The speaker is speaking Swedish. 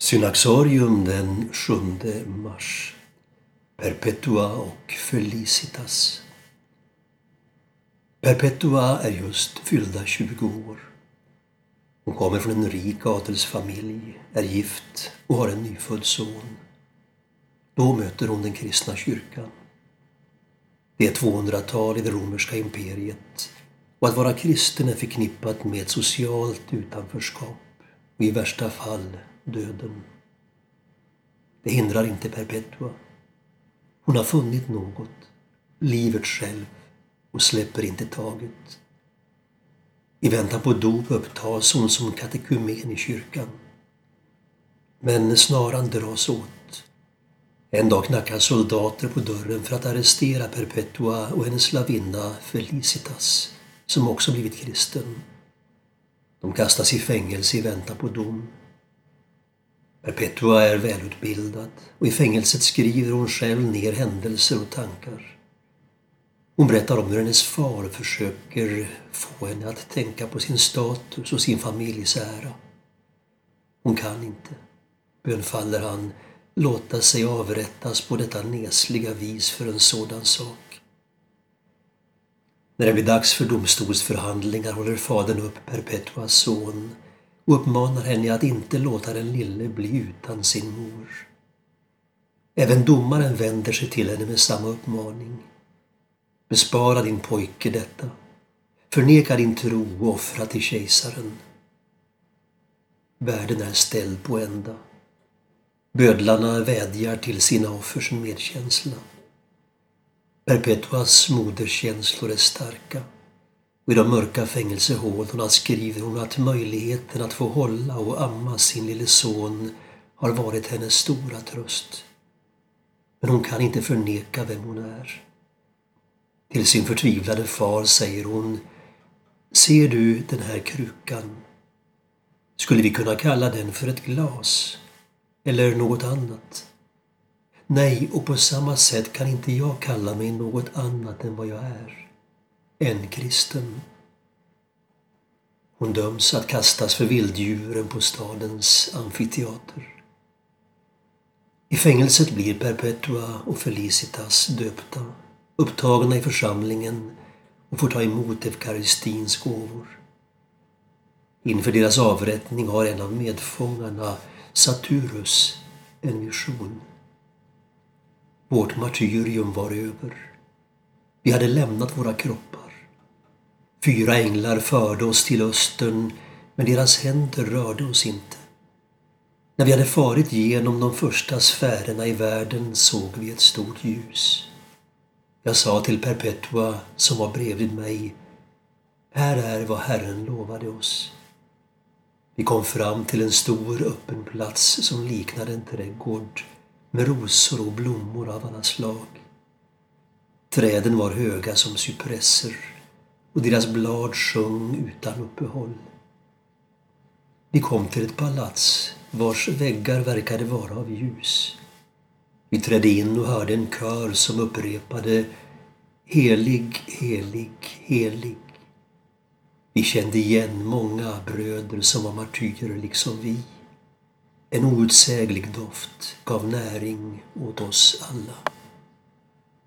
Synaxarium den 7 mars. Perpetua och Felicitas. Perpetua är just fyllda 20 år. Hon kommer från en rik adelsfamilj, är gift och har en nyfödd son. Då möter hon den kristna kyrkan. Det är 200-tal i det romerska imperiet och att vara kristen är förknippat med ett socialt utanförskap och i värsta fall döden. Det hindrar inte Perpetua. Hon har funnit något, livet själv, och släpper inte taget. I väntan på dop upptas hon som katekumen i kyrkan. Men snaran dras åt. En dag knackar soldater på dörren för att arrestera Perpetua och hennes slavinna Felicitas, som också blivit kristen. De kastas i fängelse i väntan på dom. Perpetua är välutbildad och i fängelset skriver hon själv ner händelser och tankar. Hon berättar om hur hennes far försöker få henne att tänka på sin status och sin familjs ära. Hon kan inte, bönfaller han, låta sig avrättas på detta nesliga vis för en sådan sak. När det blir dags för domstolsförhandlingar håller fadern upp Perpetuas son och uppmanar henne att inte låta den lille bli utan sin mor. Även domaren vänder sig till henne med samma uppmaning. Bespara din pojke detta. Förneka din tro och offra till kejsaren. Världen är ställd på ända. Bödlarna vädjar till sina offers medkänsla. Perpetuas moderskänslor är starka och i de mörka fängelsehålorna skriver hon att möjligheten att få hålla och amma sin lille son har varit hennes stora tröst. Men hon kan inte förneka vem hon är. Till sin förtvivlade far säger hon Ser du den här krukan? Skulle vi kunna kalla den för ett glas? Eller något annat? Nej, och på samma sätt kan inte jag kalla mig något annat än vad jag är en kristen. Hon döms att kastas för vilddjuren på stadens amfiteater. I fängelset blir Perpetua och Felicitas döpta, upptagna i församlingen och får ta emot eukaristins gåvor. Inför deras avrättning har en av medfångarna, Saturus, en vision. Vårt martyrium var över. Vi hade lämnat våra kroppar. Fyra änglar förde oss till östern, men deras händer rörde oss inte. När vi hade farit genom de första sfärerna i världen såg vi ett stort ljus. Jag sa till Perpetua, som var bredvid mig, här är vad Herren lovade oss. Vi kom fram till en stor öppen plats som liknade en trädgård med rosor och blommor av alla slag. Träden var höga som cypresser och deras blad sjöng utan uppehåll. Vi kom till ett palats vars väggar verkade vara av ljus. Vi trädde in och hörde en kör som upprepade Helig, helig, helig. Vi kände igen många bröder som var martyrer liksom vi. En outsäglig doft gav näring åt oss alla.